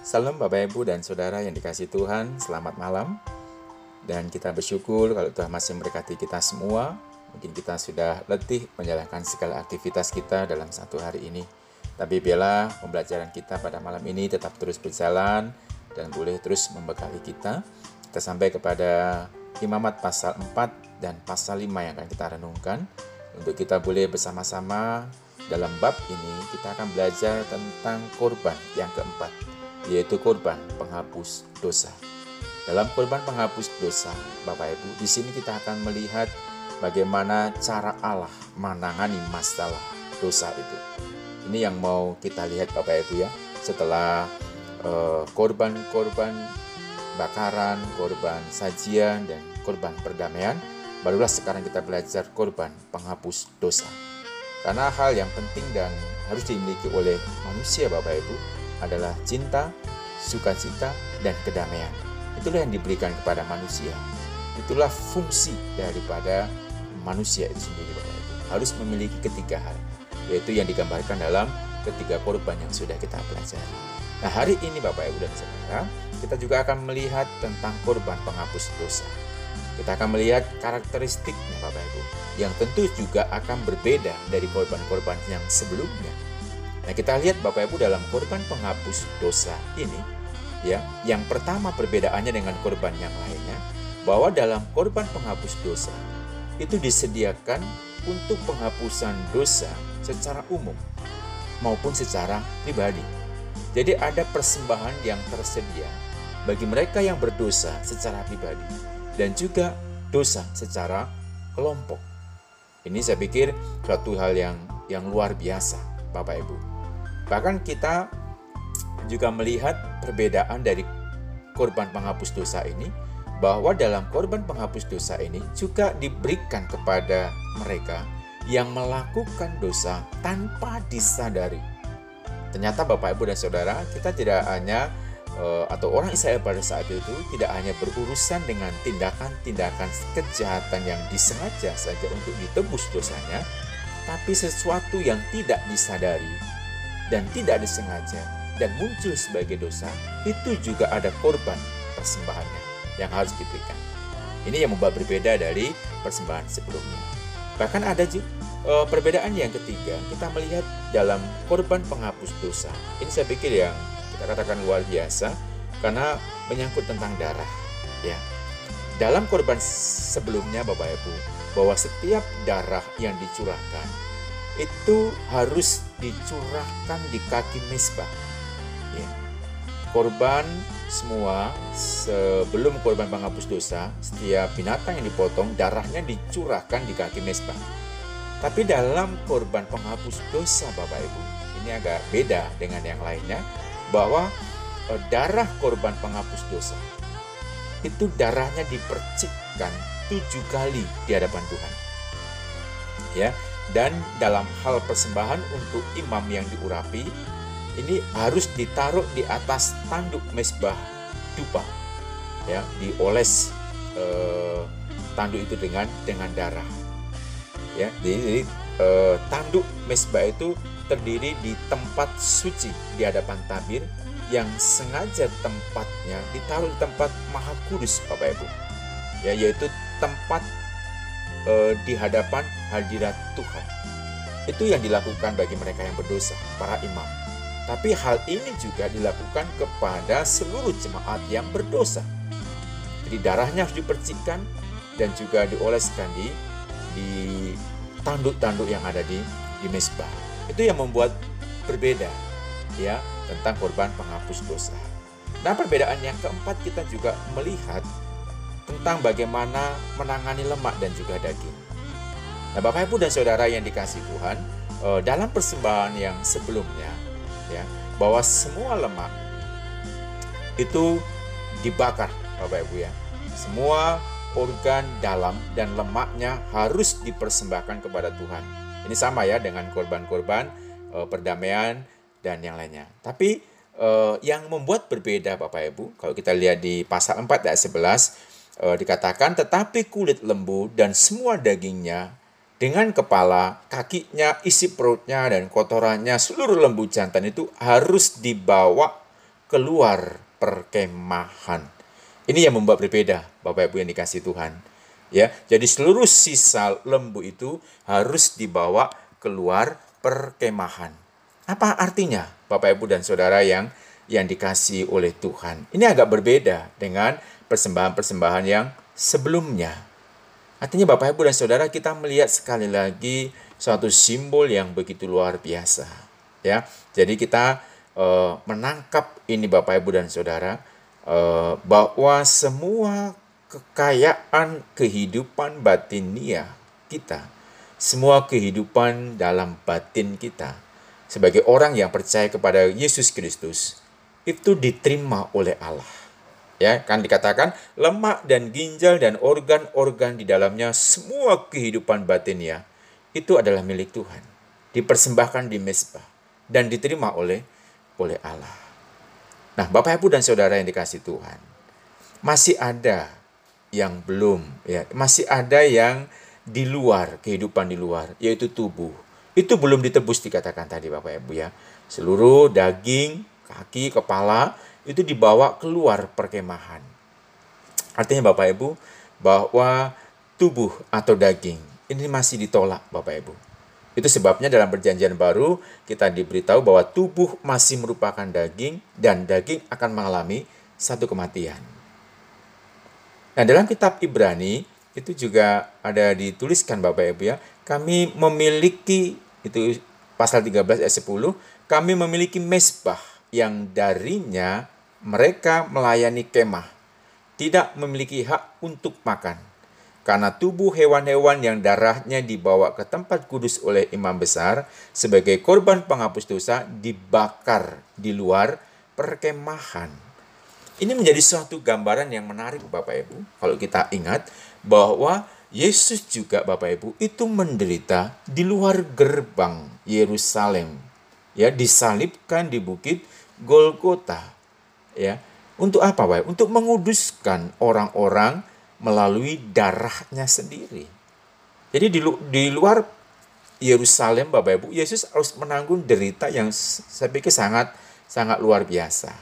Salam Bapak Ibu dan Saudara yang dikasih Tuhan, selamat malam. Dan kita bersyukur kalau Tuhan masih memberkati kita semua. Mungkin kita sudah letih menjalankan segala aktivitas kita dalam satu hari ini. Tapi biarlah pembelajaran kita pada malam ini tetap terus berjalan dan boleh terus membekali kita. Kita sampai kepada Imamat pasal 4 dan pasal 5 yang akan kita renungkan. Untuk kita boleh bersama-sama dalam bab ini kita akan belajar tentang korban yang keempat, yaitu korban penghapus dosa. Dalam korban penghapus dosa, Bapak Ibu, di sini kita akan melihat bagaimana cara Allah menangani masalah dosa itu. Ini yang mau kita lihat Bapak Ibu ya. Setelah korban-korban uh, bakaran, korban sajian dan korban perdamaian, barulah sekarang kita belajar korban penghapus dosa. Karena hal yang penting dan harus dimiliki oleh manusia Bapak Ibu adalah cinta, sukacita, dan kedamaian. Itulah yang diberikan kepada manusia. Itulah fungsi daripada manusia itu sendiri Bapak Ibu. Harus memiliki ketiga hal, yaitu yang digambarkan dalam ketiga korban yang sudah kita pelajari. Nah hari ini Bapak Ibu dan Saudara, kita juga akan melihat tentang korban penghapus dosa. Kita akan melihat karakteristiknya Bapak Ibu, yang tentu juga akan berbeda dari korban-korban yang sebelumnya. Nah kita lihat Bapak Ibu dalam korban penghapus dosa ini, ya, yang pertama perbedaannya dengan korban yang lainnya, bahwa dalam korban penghapus dosa itu disediakan untuk penghapusan dosa secara umum maupun secara pribadi. Jadi ada persembahan yang tersedia bagi mereka yang berdosa secara pribadi dan juga dosa secara kelompok. Ini saya pikir suatu hal yang yang luar biasa, Bapak Ibu. Bahkan kita juga melihat perbedaan dari korban penghapus dosa ini bahwa dalam korban penghapus dosa ini juga diberikan kepada mereka yang melakukan dosa tanpa disadari. Ternyata Bapak Ibu dan Saudara, kita tidak hanya uh, atau orang Israel pada saat itu tidak hanya berurusan dengan tindakan-tindakan kejahatan yang disengaja saja untuk ditebus dosanya, tapi sesuatu yang tidak disadari dan tidak disengaja dan muncul sebagai dosa, itu juga ada korban persembahannya yang harus diberikan. Ini yang membuat berbeda dari persembahan sebelumnya. Bahkan ada juga uh, perbedaan yang ketiga, kita melihat dalam korban penghapus dosa. Ini saya pikir yang kita katakan luar biasa karena menyangkut tentang darah ya dalam korban sebelumnya Bapak Ibu bahwa setiap darah yang dicurahkan itu harus dicurahkan di kaki mesbah ya. korban semua sebelum korban penghapus dosa setiap binatang yang dipotong darahnya dicurahkan di kaki mesbah tapi dalam korban penghapus dosa Bapak Ibu ini agak beda dengan yang lainnya bahwa eh, darah korban penghapus dosa itu darahnya dipercikkan tujuh kali di hadapan Tuhan. Ya, dan dalam hal persembahan untuk imam yang diurapi ini harus ditaruh di atas tanduk mesbah dupa. Ya, dioles eh, tanduk itu dengan dengan darah. Ya, jadi, eh, tanduk mesbah itu terdiri di tempat suci di hadapan tabir yang sengaja tempatnya ditaruh di tempat maha kudus Bapak Ibu ya yaitu tempat e, di hadapan hadirat Tuhan. Itu yang dilakukan bagi mereka yang berdosa para imam. Tapi hal ini juga dilakukan kepada seluruh jemaat yang berdosa. Jadi darahnya harus dipercikkan dan juga dioleskan di di tanduk-tanduk yang ada di di mesbah. Itu yang membuat berbeda ya tentang korban penghapus dosa. Nah, perbedaan yang keempat kita juga melihat tentang bagaimana menangani lemak dan juga daging. Nah, Bapak Ibu dan Saudara yang dikasih Tuhan, eh, dalam persembahan yang sebelumnya ya, bahwa semua lemak itu dibakar, Bapak Ibu ya. Semua organ dalam dan lemaknya harus dipersembahkan kepada Tuhan ini sama ya dengan korban-korban uh, perdamaian dan yang lainnya. Tapi uh, yang membuat berbeda Bapak Ibu, kalau kita lihat di pasal 4 ayat 11 uh, dikatakan tetapi kulit lembu dan semua dagingnya dengan kepala, kakinya, isi perutnya dan kotorannya seluruh lembu jantan itu harus dibawa keluar perkemahan. Ini yang membuat berbeda, Bapak Ibu yang dikasih Tuhan. Ya, jadi seluruh sisa lembu itu harus dibawa keluar perkemahan. Apa artinya, Bapak Ibu dan Saudara yang yang dikasih oleh Tuhan? Ini agak berbeda dengan persembahan-persembahan yang sebelumnya. Artinya Bapak Ibu dan Saudara kita melihat sekali lagi suatu simbol yang begitu luar biasa. Ya, jadi kita uh, menangkap ini Bapak Ibu dan Saudara uh, bahwa semua kekayaan kehidupan batinia kita, semua kehidupan dalam batin kita sebagai orang yang percaya kepada Yesus Kristus itu diterima oleh Allah. Ya, kan dikatakan lemak dan ginjal dan organ-organ di dalamnya semua kehidupan batinnya itu adalah milik Tuhan. Dipersembahkan di mesbah dan diterima oleh oleh Allah. Nah, Bapak Ibu dan Saudara yang dikasih Tuhan, masih ada yang belum ya, masih ada yang di luar kehidupan di luar yaitu tubuh. Itu belum ditebus dikatakan tadi Bapak Ibu ya. Seluruh daging, kaki, kepala itu dibawa keluar perkemahan. Artinya Bapak Ibu bahwa tubuh atau daging ini masih ditolak Bapak Ibu. Itu sebabnya dalam perjanjian baru kita diberitahu bahwa tubuh masih merupakan daging dan daging akan mengalami satu kematian. Nah, dalam kitab Ibrani itu juga ada dituliskan Bapak Ibu ya, kami memiliki itu pasal 13 ayat 10, kami memiliki mesbah yang darinya mereka melayani kemah, tidak memiliki hak untuk makan. Karena tubuh hewan-hewan yang darahnya dibawa ke tempat kudus oleh imam besar sebagai korban penghapus dosa dibakar di luar perkemahan. Ini menjadi suatu gambaran yang menarik Bapak Ibu. Kalau kita ingat bahwa Yesus juga Bapak Ibu itu menderita di luar gerbang Yerusalem. Ya, disalibkan di bukit Golgota. Ya. Untuk apa, Bapak? Untuk menguduskan orang-orang melalui darahnya sendiri. Jadi di, lu, di luar Yerusalem, Bapak Ibu, Yesus harus menanggung derita yang saya pikir sangat sangat luar biasa.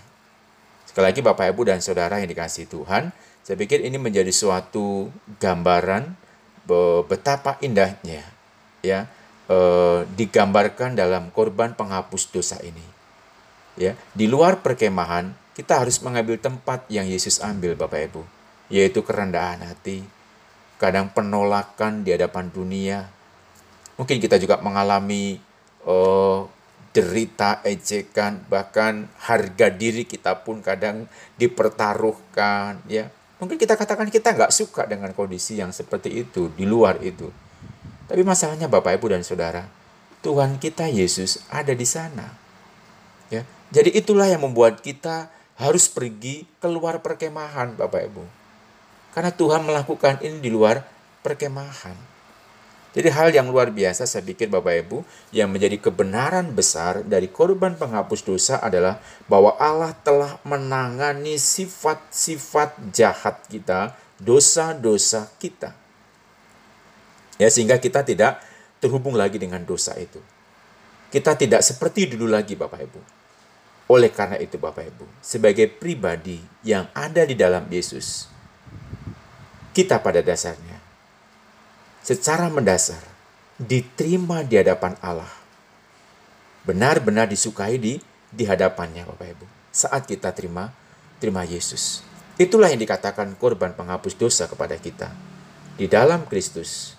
Sekali lagi Bapak Ibu dan Saudara yang dikasih Tuhan, saya pikir ini menjadi suatu gambaran betapa indahnya ya eh, digambarkan dalam korban penghapus dosa ini. Ya, di luar perkemahan kita harus mengambil tempat yang Yesus ambil Bapak Ibu, yaitu kerendahan hati, kadang penolakan di hadapan dunia. Mungkin kita juga mengalami eh, derita, ejekan, bahkan harga diri kita pun kadang dipertaruhkan, ya Mungkin kita katakan kita nggak suka dengan kondisi yang seperti itu, di luar itu. Tapi masalahnya Bapak Ibu dan Saudara, Tuhan kita Yesus ada di sana. Ya. Jadi itulah yang membuat kita harus pergi keluar perkemahan Bapak Ibu. Karena Tuhan melakukan ini di luar perkemahan. Jadi hal yang luar biasa saya pikir Bapak Ibu yang menjadi kebenaran besar dari korban penghapus dosa adalah bahwa Allah telah menangani sifat-sifat jahat kita, dosa-dosa kita. Ya sehingga kita tidak terhubung lagi dengan dosa itu. Kita tidak seperti dulu lagi Bapak Ibu. Oleh karena itu Bapak Ibu, sebagai pribadi yang ada di dalam Yesus, kita pada dasarnya secara mendasar diterima di hadapan Allah. Benar-benar disukai di di hadapannya Bapak Ibu. Saat kita terima terima Yesus. Itulah yang dikatakan korban penghapus dosa kepada kita. Di dalam Kristus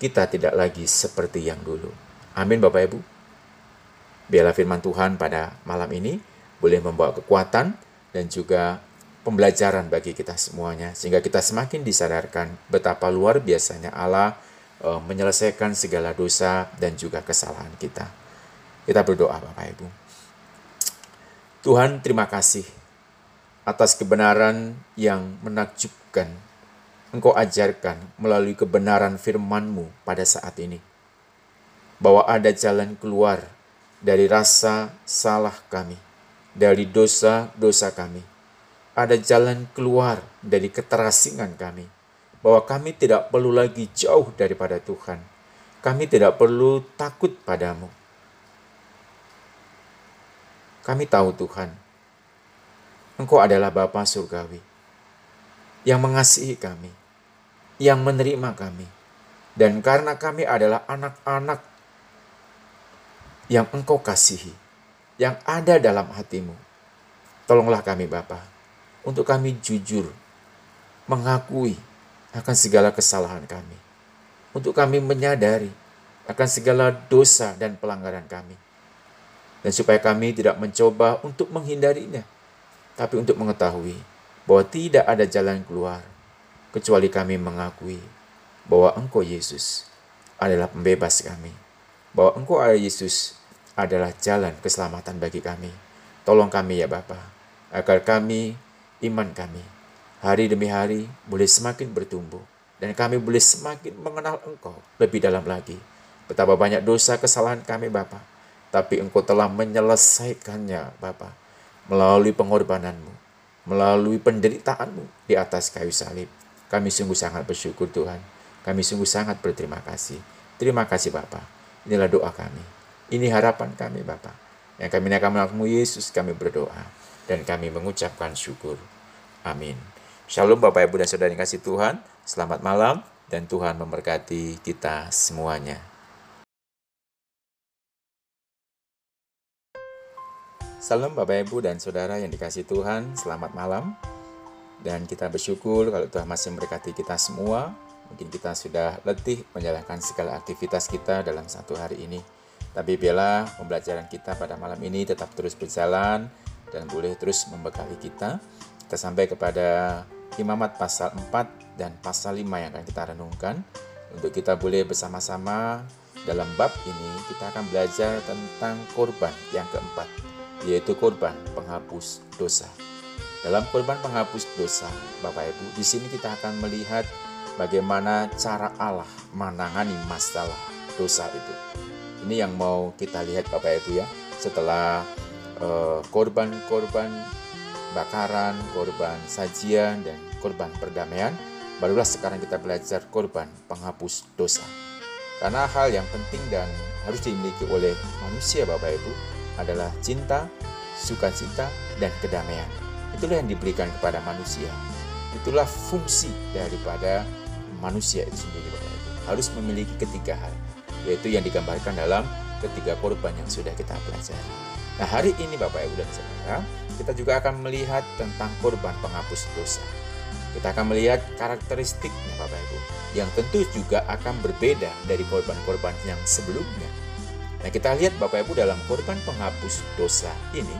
kita tidak lagi seperti yang dulu. Amin Bapak Ibu. Biarlah firman Tuhan pada malam ini boleh membawa kekuatan dan juga pembelajaran bagi kita semuanya sehingga kita semakin disadarkan betapa luar biasanya Allah uh, menyelesaikan segala dosa dan juga kesalahan kita. Kita berdoa Bapak Ibu. Tuhan terima kasih atas kebenaran yang menakjubkan Engkau ajarkan melalui kebenaran firman-Mu pada saat ini. Bahwa ada jalan keluar dari rasa salah kami, dari dosa-dosa kami. Ada jalan keluar dari keterasingan kami bahwa kami tidak perlu lagi jauh daripada Tuhan. Kami tidak perlu takut padamu. Kami tahu Tuhan, Engkau adalah Bapa surgawi yang mengasihi kami, yang menerima kami. Dan karena kami adalah anak-anak yang Engkau kasihi, yang ada dalam hatimu. Tolonglah kami Bapa, untuk kami jujur mengakui akan segala kesalahan kami. Untuk kami menyadari akan segala dosa dan pelanggaran kami. Dan supaya kami tidak mencoba untuk menghindarinya, tapi untuk mengetahui bahwa tidak ada jalan keluar kecuali kami mengakui bahwa Engkau Yesus adalah pembebas kami, bahwa Engkau adalah Yesus adalah jalan keselamatan bagi kami. Tolong kami ya Bapa, agar kami, iman kami, hari demi hari boleh semakin bertumbuh, dan kami boleh semakin mengenal Engkau lebih dalam lagi. Betapa banyak dosa kesalahan kami Bapa, tapi Engkau telah menyelesaikannya Bapa, melalui pengorbananmu, melalui penderitaanmu di atas kayu salib. Kami sungguh sangat bersyukur Tuhan. Kami sungguh sangat berterima kasih. Terima kasih Bapak. Inilah doa kami. Ini harapan kami Bapak. Yang kami naikkan namamu Yesus kami berdoa. Dan kami mengucapkan syukur. Amin. Shalom Bapak Ibu dan Saudara yang kasih Tuhan. Selamat malam dan Tuhan memberkati kita semuanya. Salam Bapak Ibu dan Saudara yang dikasih Tuhan, selamat malam. Dan kita bersyukur kalau Tuhan masih memberkati kita semua. Mungkin kita sudah letih menjalankan segala aktivitas kita dalam satu hari ini. Tapi biarlah pembelajaran kita pada malam ini tetap terus berjalan dan boleh terus membekali kita. Kita sampai kepada Imamat pasal 4 dan pasal 5 yang akan kita renungkan. Untuk kita boleh bersama-sama dalam bab ini kita akan belajar tentang korban yang keempat yaitu korban penghapus dosa. Dalam korban penghapus dosa, Bapak Ibu, di sini kita akan melihat bagaimana cara Allah menangani masalah dosa itu. Ini yang mau kita lihat Bapak Ibu ya. Setelah eh, korban-korban uh, bakaran, korban sajian dan korban perdamaian, barulah sekarang kita belajar korban penghapus dosa. Karena hal yang penting dan harus dimiliki oleh manusia Bapak Ibu adalah cinta, sukacita, dan kedamaian. Itulah yang diberikan kepada manusia. Itulah fungsi daripada manusia itu sendiri Bapak Ibu. Harus memiliki ketiga hal, yaitu yang digambarkan dalam ketiga korban yang sudah kita pelajari. Nah hari ini Bapak Ibu dan Saudara, kita juga akan melihat tentang korban penghapus dosa. Kita akan melihat karakteristiknya Bapak Ibu, yang tentu juga akan berbeda dari korban-korban yang sebelumnya Nah, kita lihat Bapak Ibu dalam korban penghapus dosa ini,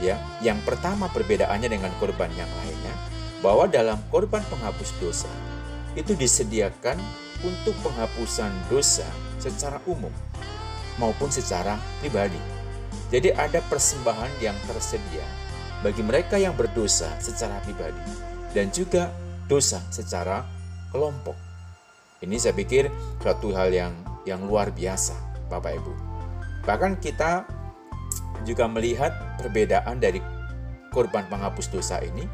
ya, yang pertama perbedaannya dengan korban yang lainnya, bahwa dalam korban penghapus dosa itu disediakan untuk penghapusan dosa secara umum maupun secara pribadi. Jadi ada persembahan yang tersedia bagi mereka yang berdosa secara pribadi dan juga dosa secara kelompok. Ini saya pikir suatu hal yang yang luar biasa, Bapak Ibu. Bahkan kita juga melihat perbedaan dari korban penghapus dosa ini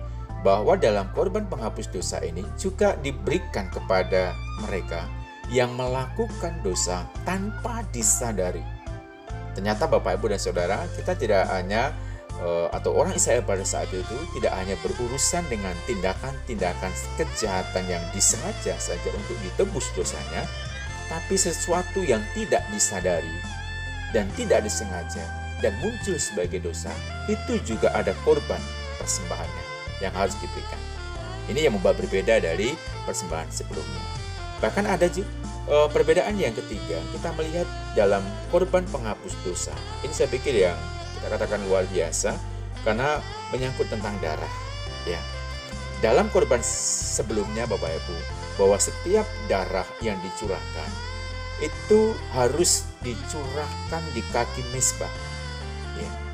bahwa dalam korban penghapus dosa ini juga diberikan kepada mereka yang melakukan dosa tanpa disadari. Ternyata Bapak Ibu dan Saudara, kita tidak hanya eh, atau orang Israel pada saat itu tidak hanya berurusan dengan tindakan-tindakan kejahatan yang disengaja saja untuk ditebus dosanya, tapi sesuatu yang tidak disadari dan tidak disengaja dan muncul sebagai dosa, itu juga ada korban persembahannya yang harus diberikan. Ini yang membuat berbeda dari persembahan sebelumnya. Bahkan ada juga uh, perbedaan yang ketiga, kita melihat dalam korban penghapus dosa. Ini saya pikir yang kita katakan luar biasa karena menyangkut tentang darah. Ya, dalam korban sebelumnya Bapak Ibu, bahwa setiap darah yang dicurahkan itu harus dicurahkan di kaki mesbah. Ya.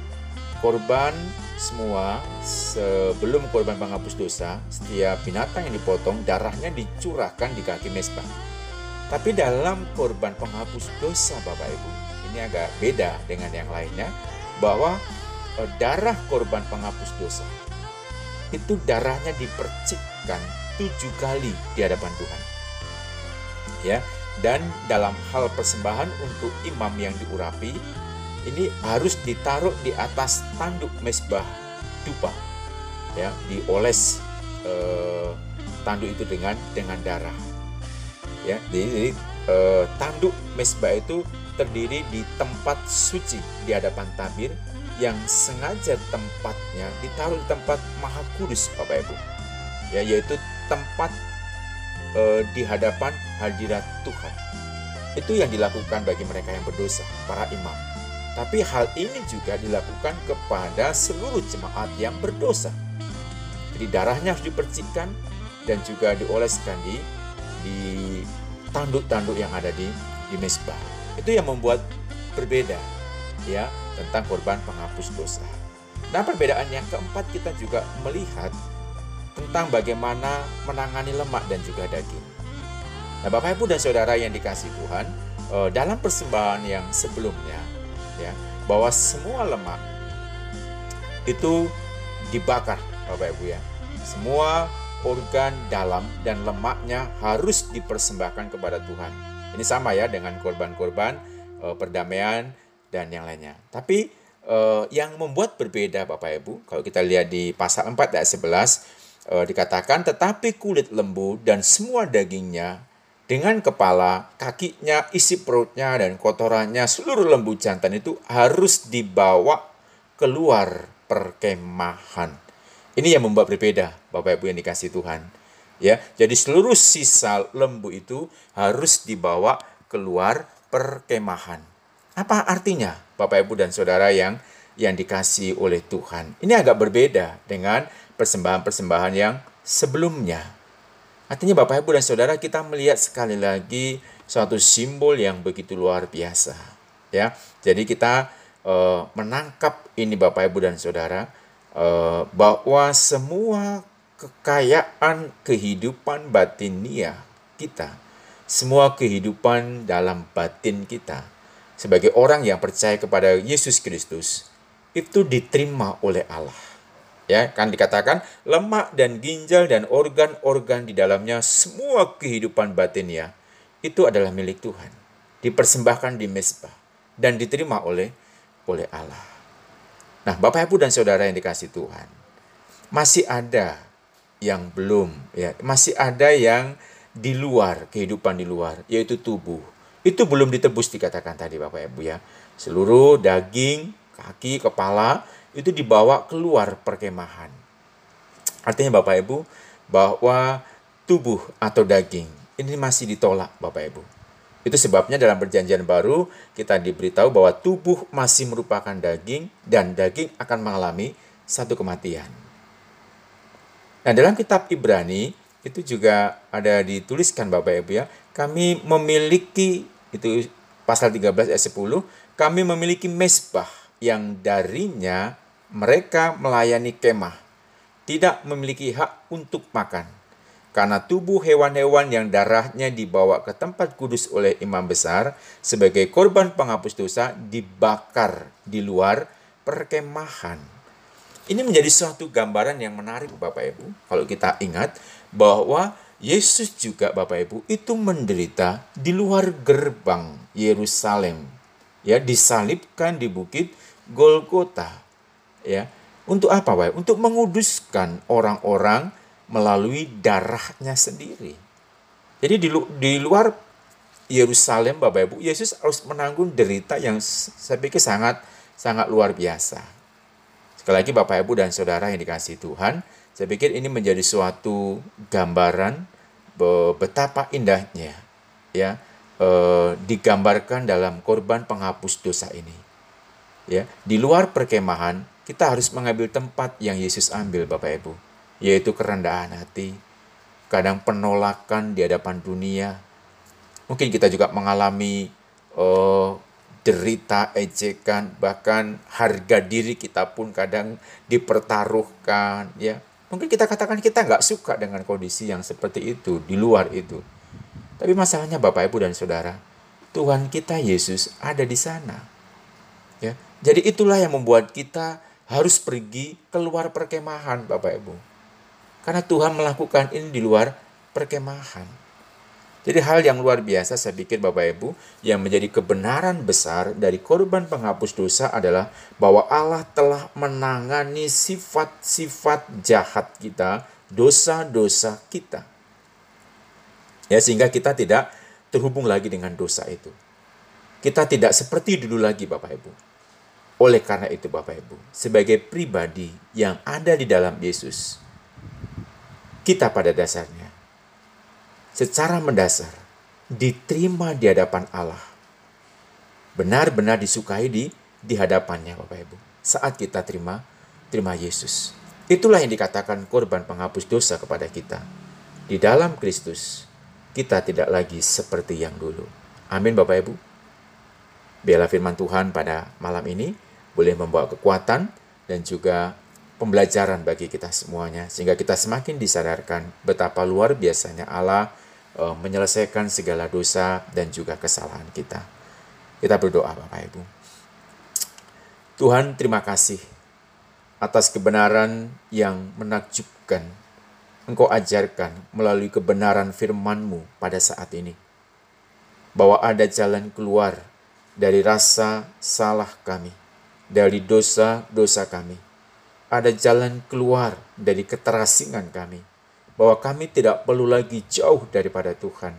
Korban semua sebelum korban penghapus dosa, setiap binatang yang dipotong darahnya dicurahkan di kaki mesbah. Tapi dalam korban penghapus dosa Bapak Ibu, ini agak beda dengan yang lainnya bahwa e, darah korban penghapus dosa itu darahnya dipercikkan tujuh kali di hadapan Tuhan. Ya, dan dalam hal persembahan untuk imam yang diurapi ini harus ditaruh di atas tanduk mesbah dupa ya dioles eh, tanduk itu dengan dengan darah ya. Jadi, eh, tanduk mesbah itu terdiri di tempat suci di hadapan tabir yang sengaja tempatnya ditaruh di tempat maha kudus Bapak Ibu ya yaitu tempat eh, di hadapan hadirat Tuhan. Itu yang dilakukan bagi mereka yang berdosa para imam tapi hal ini juga dilakukan kepada seluruh jemaat yang berdosa jadi darahnya harus dipercikkan dan juga dioleskan di tanduk-tanduk yang ada di di mesbah. Itu yang membuat berbeda ya tentang korban penghapus dosa. Nah, perbedaan yang keempat kita juga melihat tentang bagaimana menangani lemak dan juga daging. Nah, Bapak Ibu dan Saudara yang dikasih Tuhan, eh, dalam persembahan yang sebelumnya ya, bahwa semua lemak itu dibakar, Bapak Ibu ya. Semua organ dalam dan lemaknya harus dipersembahkan kepada Tuhan. Ini sama ya dengan korban-korban e, perdamaian dan yang lainnya. Tapi e, yang membuat berbeda Bapak Ibu, kalau kita lihat di pasal 4 ayat 11 e, dikatakan tetapi kulit lembu dan semua dagingnya dengan kepala, kakinya, isi perutnya dan kotorannya seluruh lembu jantan itu harus dibawa keluar perkemahan ini yang membuat berbeda, Bapak Ibu yang dikasih Tuhan. Ya, jadi seluruh sisa lembu itu harus dibawa keluar perkemahan. Apa artinya, Bapak Ibu dan Saudara yang yang dikasih oleh Tuhan? Ini agak berbeda dengan persembahan-persembahan yang sebelumnya. Artinya Bapak Ibu dan Saudara kita melihat sekali lagi suatu simbol yang begitu luar biasa. Ya, jadi kita uh, menangkap ini Bapak Ibu dan Saudara Eh, bahwa semua kekayaan kehidupan batinia kita, semua kehidupan dalam batin kita sebagai orang yang percaya kepada Yesus Kristus itu diterima oleh Allah. Ya, kan dikatakan lemak dan ginjal dan organ-organ di dalamnya semua kehidupan batinnya itu adalah milik Tuhan. Dipersembahkan di mesbah dan diterima oleh oleh Allah. Nah, Bapak Ibu dan Saudara yang dikasih Tuhan, masih ada yang belum ya, masih ada yang di luar kehidupan di luar, yaitu tubuh. Itu belum ditebus dikatakan tadi Bapak Ibu ya. Seluruh daging, kaki, kepala itu dibawa keluar perkemahan. Artinya Bapak Ibu bahwa tubuh atau daging ini masih ditolak Bapak Ibu. Itu sebabnya dalam perjanjian baru kita diberitahu bahwa tubuh masih merupakan daging dan daging akan mengalami satu kematian. Nah, dalam kitab Ibrani itu juga ada dituliskan Bapak Ibu ya, kami memiliki itu pasal 13 ayat 10, kami memiliki mesbah yang darinya mereka melayani kemah, tidak memiliki hak untuk makan karena tubuh hewan-hewan yang darahnya dibawa ke tempat kudus oleh imam besar sebagai korban penghapus dosa dibakar di luar perkemahan. Ini menjadi suatu gambaran yang menarik Bapak Ibu. Kalau kita ingat bahwa Yesus juga Bapak Ibu itu menderita di luar gerbang Yerusalem. Ya, disalibkan di bukit Golgota. Ya. Untuk apa, Bapak? Untuk menguduskan orang-orang melalui darahnya sendiri. Jadi di, lu, di luar Yerusalem Bapak Ibu, Yesus harus menanggung derita yang saya pikir sangat sangat luar biasa. Sekali lagi Bapak Ibu dan Saudara yang dikasih Tuhan, saya pikir ini menjadi suatu gambaran betapa indahnya ya eh, digambarkan dalam korban penghapus dosa ini. Ya, di luar perkemahan kita harus mengambil tempat yang Yesus ambil Bapak Ibu yaitu kerendahan hati, kadang penolakan di hadapan dunia. Mungkin kita juga mengalami uh, derita, ejekan, bahkan harga diri kita pun kadang dipertaruhkan. Ya, mungkin kita katakan kita nggak suka dengan kondisi yang seperti itu di luar itu. Tapi masalahnya Bapak Ibu dan Saudara, Tuhan kita Yesus ada di sana. Ya, jadi itulah yang membuat kita harus pergi keluar perkemahan Bapak Ibu. Karena Tuhan melakukan ini di luar perkemahan. Jadi hal yang luar biasa saya pikir Bapak Ibu yang menjadi kebenaran besar dari korban penghapus dosa adalah bahwa Allah telah menangani sifat-sifat jahat kita, dosa-dosa kita. Ya sehingga kita tidak terhubung lagi dengan dosa itu. Kita tidak seperti dulu lagi Bapak Ibu. Oleh karena itu Bapak Ibu, sebagai pribadi yang ada di dalam Yesus, kita pada dasarnya secara mendasar diterima di hadapan Allah. Benar-benar disukai di di hadapannya Bapak Ibu. Saat kita terima terima Yesus. Itulah yang dikatakan korban penghapus dosa kepada kita. Di dalam Kristus kita tidak lagi seperti yang dulu. Amin Bapak Ibu. Biarlah firman Tuhan pada malam ini boleh membawa kekuatan dan juga pembelajaran bagi kita semuanya sehingga kita semakin disadarkan betapa luar biasanya Allah uh, menyelesaikan segala dosa dan juga kesalahan kita. Kita berdoa Bapak Ibu. Tuhan terima kasih atas kebenaran yang menakjubkan Engkau ajarkan melalui kebenaran firman-Mu pada saat ini. Bahwa ada jalan keluar dari rasa salah kami, dari dosa-dosa kami. Ada jalan keluar dari keterasingan kami bahwa kami tidak perlu lagi jauh daripada Tuhan.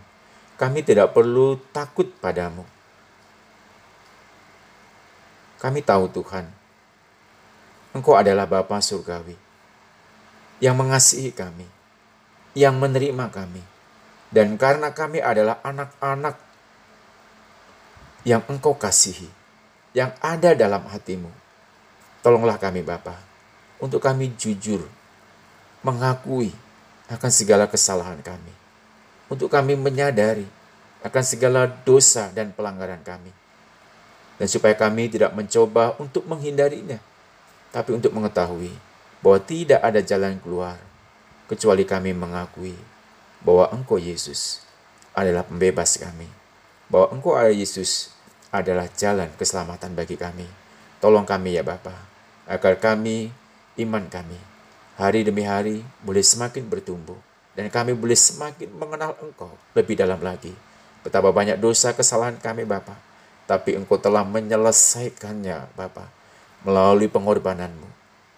Kami tidak perlu takut padamu. Kami tahu Tuhan, Engkau adalah Bapa Surgawi yang mengasihi kami, yang menerima kami. Dan karena kami adalah anak-anak yang Engkau kasihi, yang ada dalam hatimu, tolonglah kami Bapa, untuk kami jujur mengakui akan segala kesalahan kami. Untuk kami menyadari akan segala dosa dan pelanggaran kami. Dan supaya kami tidak mencoba untuk menghindarinya, tapi untuk mengetahui bahwa tidak ada jalan keluar kecuali kami mengakui bahwa Engkau Yesus adalah pembebas kami, bahwa Engkau adalah Yesus adalah jalan keselamatan bagi kami. Tolong kami ya Bapa, agar kami, iman kami, hari demi hari boleh semakin bertumbuh dan kami boleh semakin mengenal Engkau lebih dalam lagi. Betapa banyak dosa kesalahan kami Bapa, tapi Engkau telah menyelesaikannya Bapa melalui pengorbananmu,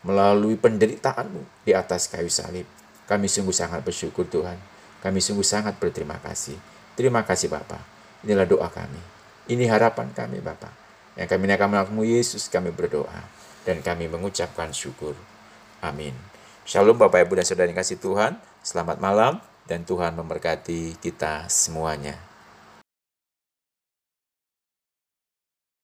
melalui penderitaanmu di atas kayu salib. Kami sungguh sangat bersyukur Tuhan. Kami sungguh sangat berterima kasih. Terima kasih Bapa. Inilah doa kami. Ini harapan kami Bapa. Yang kami akan mengakumu Yesus kami berdoa. Dan kami mengucapkan syukur. Amin. Shalom Bapak Ibu dan Saudara yang kasih Tuhan. Selamat malam dan Tuhan memberkati kita semuanya.